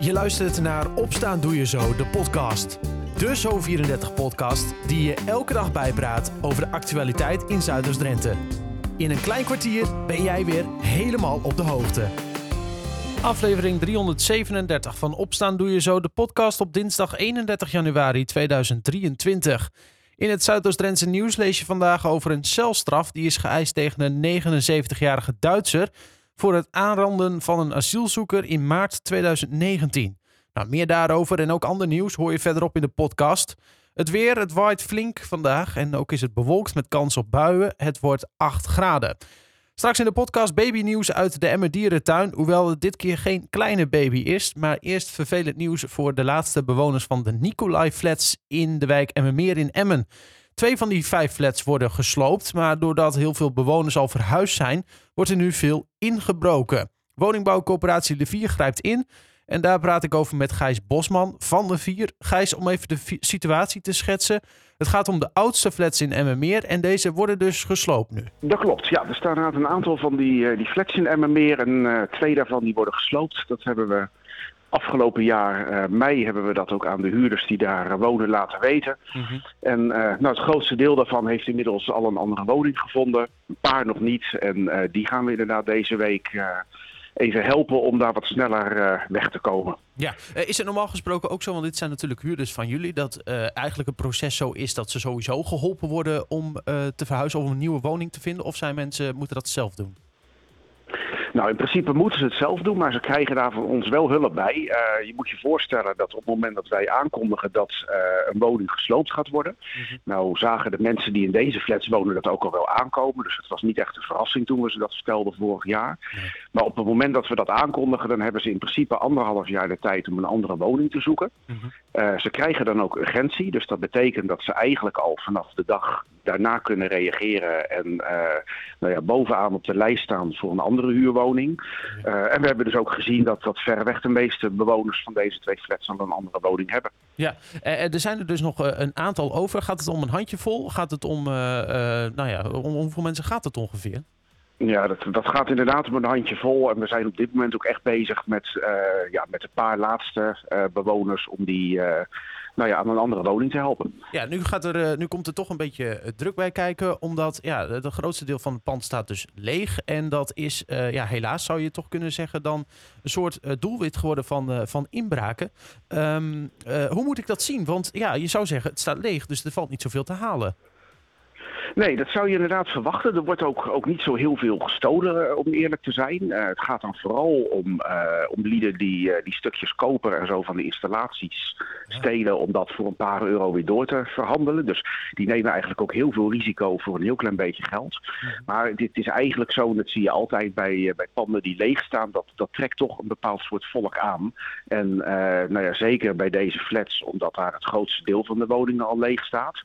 Je luistert naar Opstaan Doe Je Zo, de podcast. De Zo34-podcast die je elke dag bijpraat over de actualiteit in Zuiders-Drenthe. In een klein kwartier ben jij weer helemaal op de hoogte. Aflevering 337 van Opstaan Doe Je Zo, de podcast op dinsdag 31 januari 2023. In het Zuidoost-Drentse nieuws lees je vandaag over een celstraf die is geëist tegen een 79-jarige Duitser voor het aanranden van een asielzoeker in maart 2019. Nou, meer daarover en ook ander nieuws hoor je verderop in de podcast. Het weer, het waait flink vandaag en ook is het bewolkt met kans op buien. Het wordt 8 graden. Straks in de podcast babynieuws uit de Emmer Dierentuin. Hoewel het dit keer geen kleine baby is. Maar eerst vervelend nieuws voor de laatste bewoners van de Nicolai Flats in de wijk Emmermeer in Emmen. Twee van die vijf flats worden gesloopt. Maar doordat heel veel bewoners al verhuisd zijn, wordt er nu veel ingebroken. Woningbouwcoöperatie De Vier grijpt in. En daar praat ik over met Gijs Bosman van De Vier. Gijs, om even de situatie te schetsen. Het gaat om de oudste flats in Emmermeer en deze worden dus gesloopt nu. Dat klopt, ja. Er staan een aantal van die, die flats in Emmermeer en uh, twee daarvan die worden gesloopt. Dat hebben we afgelopen jaar, uh, mei, hebben we dat ook aan de huurders die daar wonen laten weten. Mm -hmm. En uh, nou, het grootste deel daarvan heeft inmiddels al een andere woning gevonden. Een paar nog niet en uh, die gaan we inderdaad deze week even helpen om daar wat sneller weg te komen. Ja, is het normaal gesproken ook zo, want dit zijn natuurlijk huurders van jullie, dat eigenlijk het proces zo is dat ze sowieso geholpen worden om te verhuizen of een nieuwe woning te vinden? Of zijn mensen, moeten dat zelf doen? Nou, in principe moeten ze het zelf doen, maar ze krijgen daar van ons wel hulp bij. Uh, je moet je voorstellen dat op het moment dat wij aankondigen dat uh, een woning gesloopt gaat worden. Mm -hmm. Nou zagen de mensen die in deze flats wonen dat ook al wel aankomen. Dus het was niet echt een verrassing toen we ze dat vertelden vorig jaar. Maar op het moment dat we dat aankondigen, dan hebben ze in principe anderhalf jaar de tijd om een andere woning te zoeken. Mm -hmm. uh, ze krijgen dan ook urgentie, dus dat betekent dat ze eigenlijk al vanaf de dag daarna kunnen reageren en nou ja, bovenaan op de lijst staan voor een andere huurwoning. Uh, en we hebben dus ook gezien dat, dat verreweg de meeste bewoners van deze twee flats dan een andere woning hebben. Ja, uh, er zijn er dus nog een aantal over. Gaat het om een handjevol? Gaat het om, nou ja, om hoeveel mensen gaat het ongeveer? Ja, dat, dat gaat inderdaad om een handje vol. En we zijn op dit moment ook echt bezig met, uh, ja, met een paar laatste uh, bewoners om die uh, nou ja, aan een andere woning te helpen. Ja, nu, gaat er, nu komt er toch een beetje druk bij kijken. Omdat ja, het grootste deel van het pand staat dus leeg. En dat is ja, helaas, zou je toch kunnen zeggen, dan een soort doelwit geworden van, van inbraken. Um, hoe moet ik dat zien? Want ja, je zou zeggen, het staat leeg, dus er valt niet zoveel te halen. Nee, dat zou je inderdaad verwachten. Er wordt ook, ook niet zo heel veel gestolen, om eerlijk te zijn. Uh, het gaat dan vooral om, uh, om lieden die, uh, die stukjes koper en zo van de installaties stelen... om dat voor een paar euro weer door te verhandelen. Dus die nemen eigenlijk ook heel veel risico voor een heel klein beetje geld. Maar dit is eigenlijk zo, en dat zie je altijd bij, bij panden die leeg staan... Dat, dat trekt toch een bepaald soort volk aan. En nou ja, zeker bij deze flats, omdat daar het grootste deel van de woningen al leeg staat...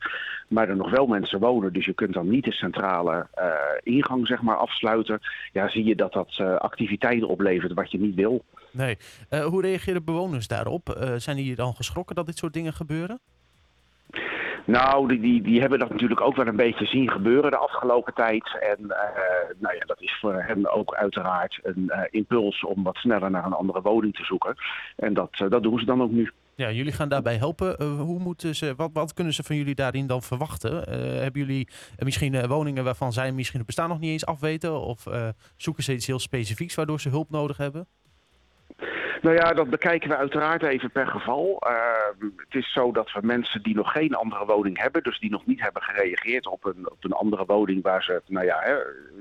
maar er nog wel mensen wonen, dus je kunt dan niet de centrale uh, ingang zeg maar, afsluiten. Ja, zie je dat dat uh, activiteiten oplevert wat je niet wil. Nee. Uh, hoe reageren bewoners daarop? zijn die dan geschrokken dat dit soort dingen gebeuren? Nou, die, die, die hebben dat natuurlijk ook wel een beetje zien gebeuren de afgelopen tijd. En uh, nou ja, dat is voor hen ook uiteraard een uh, impuls om wat sneller naar een andere woning te zoeken. En dat, uh, dat doen ze dan ook nu. Ja, jullie gaan daarbij helpen. hoe moeten ze, wat, wat kunnen ze van jullie daarin dan verwachten? hebben jullie misschien woningen waarvan zij misschien het bestaan nog niet eens afweten? Of zoeken ze iets heel specifieks waardoor ze hulp nodig hebben? Nou ja, dat bekijken we uiteraard even per geval. Uh, het is zo dat we mensen die nog geen andere woning hebben, dus die nog niet hebben gereageerd op een, op een andere woning waar ze nou ja, hè,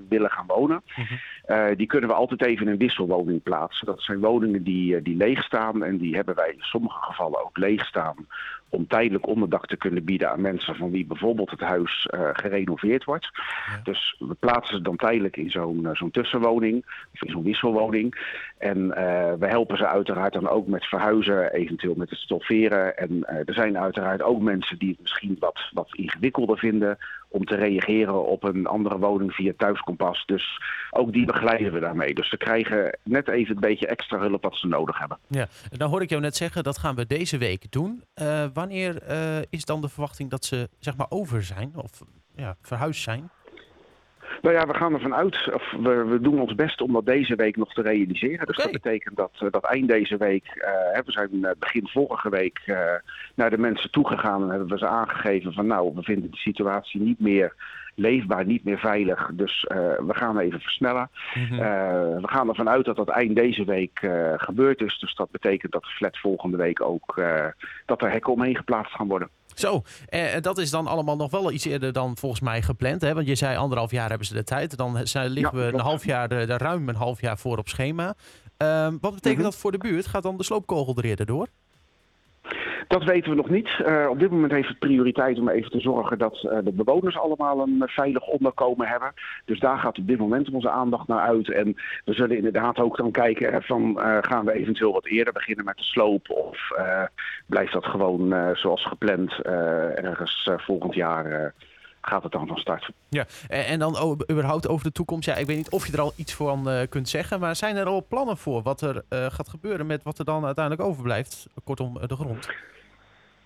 willen gaan wonen, -huh. uh, die kunnen we altijd even in een wisselwoning plaatsen. Dat zijn woningen die, die leeg staan en die hebben wij in sommige gevallen ook leeg staan om tijdelijk onderdak te kunnen bieden aan mensen van wie bijvoorbeeld het huis uh, gerenoveerd wordt. Ja. Dus we plaatsen ze dan tijdelijk in zo'n uh, zo'n tussenwoning of in zo'n wisselwoning. En uh, we helpen ze uiteraard dan ook met verhuizen, eventueel met het stofferen. En er zijn uiteraard ook mensen die het misschien wat, wat ingewikkelder vinden om te reageren op een andere woning via thuiskompas. Dus ook die begeleiden we daarmee. Dus ze krijgen net even een beetje extra hulp wat ze nodig hebben. Ja, dan hoor ik jou net zeggen, dat gaan we deze week doen. Uh, wanneer uh, is dan de verwachting dat ze zeg maar over zijn of ja, verhuisd zijn? Nou ja, we gaan ervan uit, of we, we doen ons best om dat deze week nog te realiseren. Dus dat betekent dat, eh, dat eind deze week, eh, we zijn eh, begin vorige week naar de mensen toegegaan en hebben we ze aangegeven van nou, we vinden de situatie niet meer leefbaar, niet meer veilig. Dus we gaan even versnellen. Mhm. We gaan ervan uit dat dat eind deze week gebeurd is. Dus dat betekent dat de flat volgende week ook, dat er hekken omheen geplaatst gaan worden. Zo, eh, dat is dan allemaal nog wel iets eerder dan volgens mij gepland. Hè? Want je zei anderhalf jaar hebben ze de tijd. Dan zijn, liggen Ja, we een half jaar, er, er ruim een half jaar voor op schema. Ehm, wat betekent Mhm. dat voor de buurt? Gaat dan de sloopkogel er eerder door? Dat weten we nog niet. Eh, op dit moment heeft het prioriteit om even te zorgen dat eh, de bewoners allemaal een veilig onderkomen hebben. Dus daar gaat op dit moment onze aandacht naar uit. En we zullen inderdaad ook dan kijken eh, van gaan we eventueel wat eerder beginnen met de sloop of blijft dat gewoon zoals gepland ergens volgend jaar gaat het dan van start. Ja, en, dan überhaupt over de toekomst. Ja, ik weet niet of je er al iets van eh, kunt zeggen. Maar zijn er al plannen voor wat er eh, gaat gebeuren met wat er dan uiteindelijk overblijft? Kortom, eh, de grond.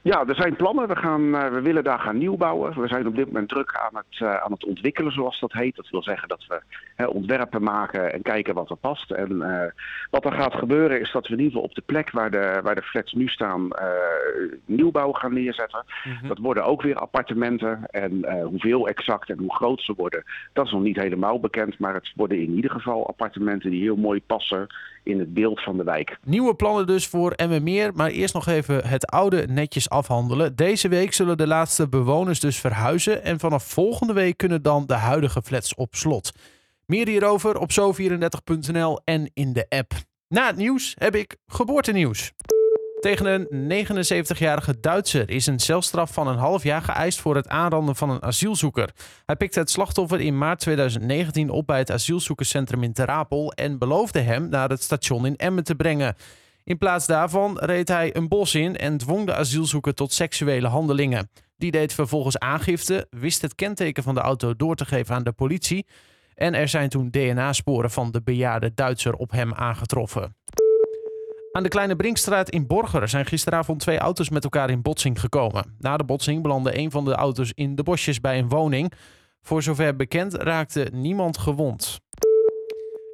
Ja, er zijn plannen. We, gaan, eh, we willen daar gaan nieuw bouwen. We zijn op dit moment druk aan het, eh, aan het ontwikkelen, zoals dat heet. Dat wil zeggen dat we hè, ontwerpen maken en kijken wat er past. En eh, wat er gaat gebeuren is dat we in ieder geval op de plek waar de, waar de flats nu staan nieuwbouw gaan neerzetten. Mhm. Dat worden ook weer appartementen. En hoeveel exact en hoe groot ze worden, dat is nog niet helemaal bekend. Maar het worden in ieder geval appartementen die heel mooi passen in het beeld van de wijk. Nieuwe plannen dus voor Emmermeer, maar eerst nog even het oude netjes afhandelen. Deze week zullen de laatste bewoners dus verhuizen en vanaf volgende week kunnen dan de huidige flats op slot. Meer hierover op zo34.nl en in de app. Na het nieuws heb ik geboortenieuws. Tegen een 79-jarige Duitser is een celstraf van een half jaar geëist voor het aanranden van een asielzoeker. Hij pikte het slachtoffer in maart 2019 op bij het asielzoekerscentrum in Terapel en beloofde hem naar het station in Emmen te brengen. In plaats daarvan reed hij een bos in en dwong de asielzoeker tot seksuele handelingen. Die deed vervolgens aangifte, wist het kenteken van de auto door te geven aan de politie. En er zijn toen DNA-sporen van de bejaarde Duitser op hem aangetroffen. Aan de Kleine Brinkstraat in Borger zijn gisteravond twee auto's met elkaar in botsing gekomen. Na de botsing belandde een van de auto's in de bosjes bij een woning. Voor zover bekend raakte niemand gewond.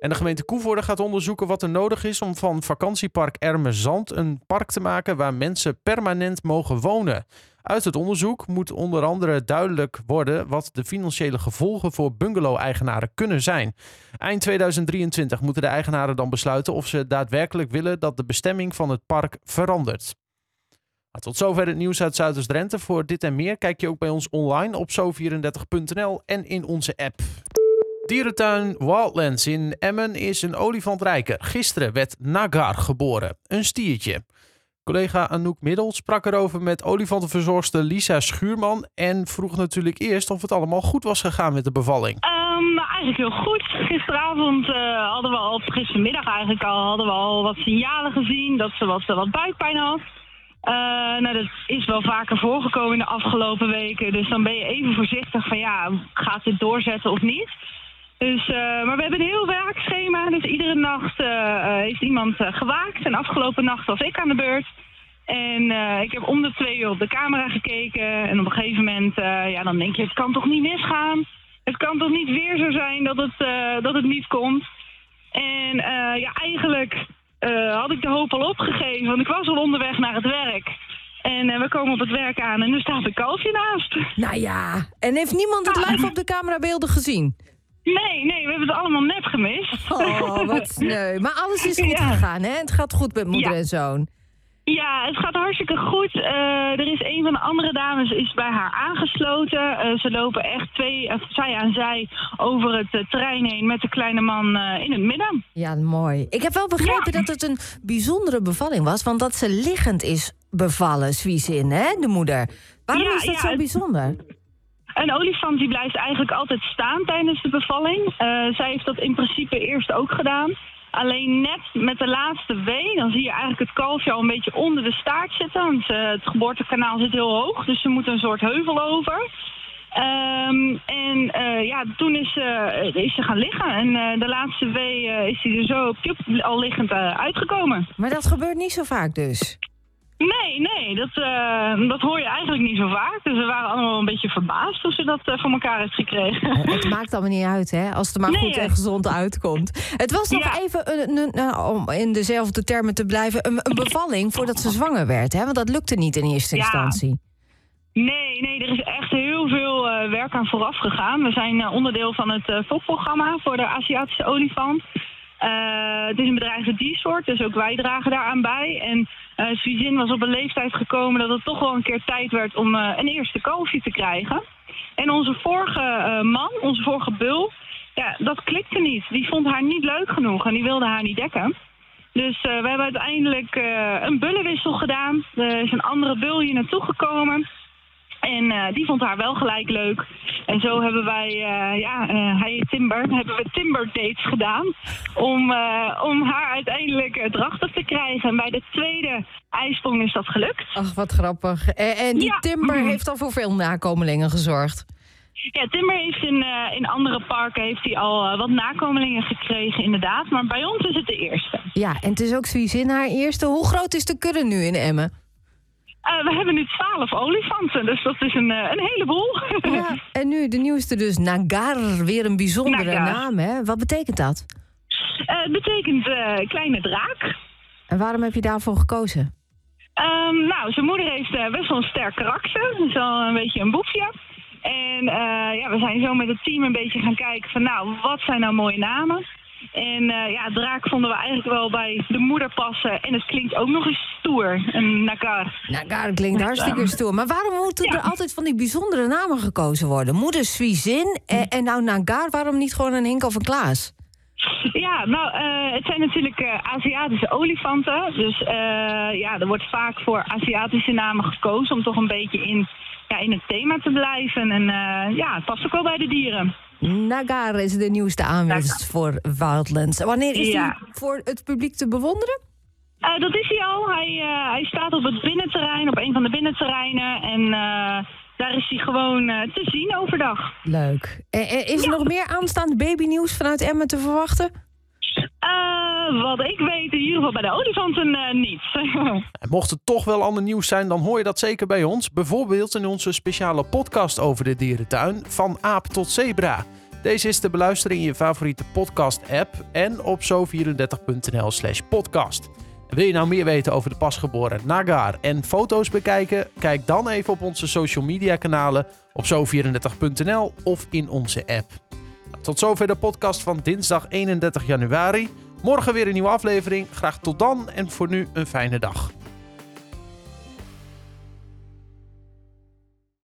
En de gemeente Koevoorde gaat onderzoeken wat er nodig is om van vakantiepark Erme Zand een park te maken waar mensen permanent mogen wonen. Uit het onderzoek moet onder andere duidelijk worden wat de financiële gevolgen voor bungalow-eigenaren kunnen zijn. Eind 2023 moeten de eigenaren dan besluiten of ze daadwerkelijk willen dat de bestemming van het park verandert. Nou, tot zover het nieuws uit Zuiders-Drenthe. Voor dit en meer kijk je ook bij ons online op zo34.nl en in onze app. Dierentuin Wildlands in Emmen is een olifant rijker. Gisteren werd Nagar geboren, een stiertje. Collega Anouk Middel sprak erover met olifantenverzorgster Lisa Schuurman en vroeg natuurlijk eerst of het allemaal goed was gegaan met de bevalling. Nou, eigenlijk heel goed. Gisteravond eh, hadden we al, gistermiddag eigenlijk al, hadden we al wat signalen gezien dat ze wat, wat buikpijn had. Eh, nou, dat is wel vaker voorgekomen in de afgelopen weken. Dus dan ben je even voorzichtig van ja, gaat dit doorzetten of niet? Dus, eh, maar we hebben een heel werkschema. Dus iedere nacht eh, eh, heeft iemand gewaakt. En afgelopen nacht was ik aan de beurt. En ik heb om de twee uur op de camera gekeken. En op een gegeven moment, ja, dan denk je, het kan toch niet misgaan? Het kan toch niet weer zo zijn dat het, dat het niet komt? En ja, eigenlijk had ik de hoop al opgegeven. Want ik was al onderweg naar het werk. En we komen op het werk aan en nu staat een kalfje naast. Nou ja, en heeft niemand het live op de camerabeelden gezien? Nee, nee, we hebben het allemaal nep gemist. Oh, wat sneu. Maar alles is goed Ja. gegaan, hè? Het gaat goed met moeder Ja. en zoon. Ja, het gaat hartstikke goed. Eh, er is een van de andere dames is bij haar aangesloten. Eh, ze lopen echt twee, eh, zij aan zij over het terrein heen met de kleine man in het midden. Ja, mooi. Ik heb wel begrepen dat het een bijzondere bevalling was, want dat ze liggend is bevallen, Swiesin, hè, de moeder. Waarom Ja, is dat ja, zo het- bijzonder? Een olifant die blijft eigenlijk altijd staan tijdens de bevalling. Eh, zij heeft dat in principe eerst ook gedaan. Alleen net met de laatste wee, dan zie je eigenlijk het kalfje al een beetje onder de staart zitten. Want eh, het geboortekanaal zit heel hoog, dus ze moet een soort heuvel over. Ehm, en eh, ja, toen is, ze is ze gaan liggen. En de laatste wee is hij er zo pjoep, al liggend uitgekomen. Maar dat gebeurt niet zo vaak dus. Nee, nee, dat, uh, dat hoor je eigenlijk niet zo vaak. Dus we waren allemaal een beetje verbaasd hoe ze dat uh, voor elkaar heeft gekregen. Het maakt allemaal niet uit, hè? Als het er maar nee, goed en gezond uitkomt. Het was nog ja. even, uh, om in dezelfde termen te blijven, een, een, bevalling voordat ze zwanger werd, hè? Want dat lukte niet in eerste ja. instantie. Nee, nee, er is echt heel veel werk aan vooraf gegaan. We zijn onderdeel van het fokprogramma voor de Aziatische olifant. Uh, het is een bedrijf diersoort, dus ook wij dragen daaraan bij. En uh, Suizin was op een leeftijd gekomen dat het toch wel een keer tijd werd om uh, een eerste kalfje te krijgen. En onze vorige man, onze vorige bul, ja, dat klikte niet. Die vond haar niet leuk genoeg en die wilde haar niet dekken. Dus we hebben uiteindelijk een bullenwissel gedaan. Er is een andere bul hier naartoe gekomen. En uh, die vond haar wel gelijk leuk. En zo hebben wij, uh, ja, uh, hij Timber, hebben we Timber dates gedaan. Om, om haar uiteindelijk drachtig te krijgen. En bij de tweede ijsprong is dat gelukt. Ach, wat grappig. En, en die ja. Timber heeft al voor veel nakomelingen gezorgd. Ja, Timber heeft in, in andere parken heeft hij al wat nakomelingen gekregen, inderdaad. Maar bij ons is het de eerste. Ja, en het is ook in haar eerste. Hoe groot is de kudde nu in Emmen? Uh, we hebben nu twaalf olifanten, dus dat is een, uh, een heleboel. Ja, en nu de nieuwste dus, Nagar, weer een bijzondere Nagar. naam, hè? Wat betekent dat? Uh, het betekent kleine draak. En waarom heb je daarvoor gekozen? Um, nou, zijn moeder heeft best wel een sterk karakter, dus al een beetje een boefje. En ja, we zijn zo met het team een beetje gaan kijken van, nou, wat zijn nou mooie namen? En uh, ja, draak vonden we eigenlijk wel bij de moeder passen. En het klinkt ook nog eens stoer, een Nagar. Nagar klinkt hartstikke stoer. Maar waarom moeten ja. er altijd van die bijzondere namen gekozen worden? Moeder Suizin en, en nou Nagar, waarom niet gewoon een Henk of een Klaas? Ja, nou, uh, het zijn natuurlijk uh, Aziatische olifanten. Dus uh, ja, er wordt vaak voor Aziatische namen gekozen om toch een beetje in, ja, in het thema te blijven. En ja, het past ook wel bij de dieren. Nagar is de nieuwste aanwinst voor Wildlands. Wanneer is ja. die voor het publiek te bewonderen? Uh, dat is hij al. Hij, uh, hij staat op het binnenterrein, op een van de binnenterreinen. En uh, daar is hij gewoon te zien overdag. Leuk. is er nog meer aanstaand babynieuws vanuit Emmen te verwachten? Wat ik weet, in ieder geval bij de olifanten niet. en mocht het toch wel ander nieuws zijn, dan hoor je dat zeker bij ons. Bijvoorbeeld in onze speciale podcast over de dierentuin, van aap tot zebra. Deze is te beluisteren in je favoriete podcast-app en op zo34.nl/slash podcast. Wil je nou meer weten over de pasgeboren Nagar en foto's bekijken? Kijk dan even op onze social media kanalen op zo34.nl of in onze app. Tot zover de podcast van dinsdag 31 januari. Morgen weer een nieuwe aflevering. Graag tot dan en voor nu een fijne dag.